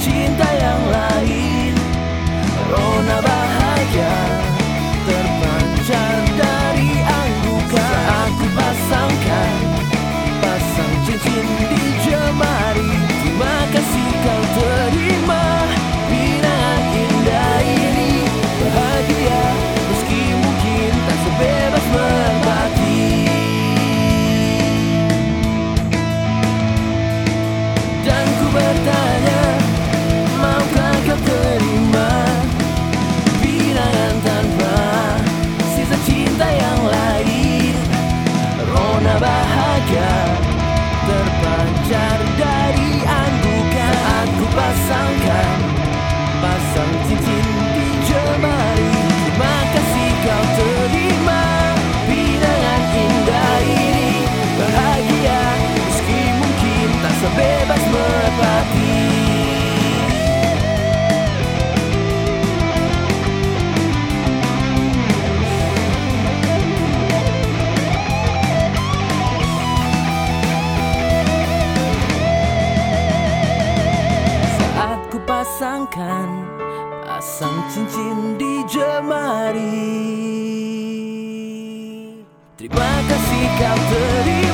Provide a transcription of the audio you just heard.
Chín bahagia terpancar dari anggukan. Saat ku pasangkan, pasang cincin. Pasangkan Pasang cincin di jemari. Terima kasih kau terima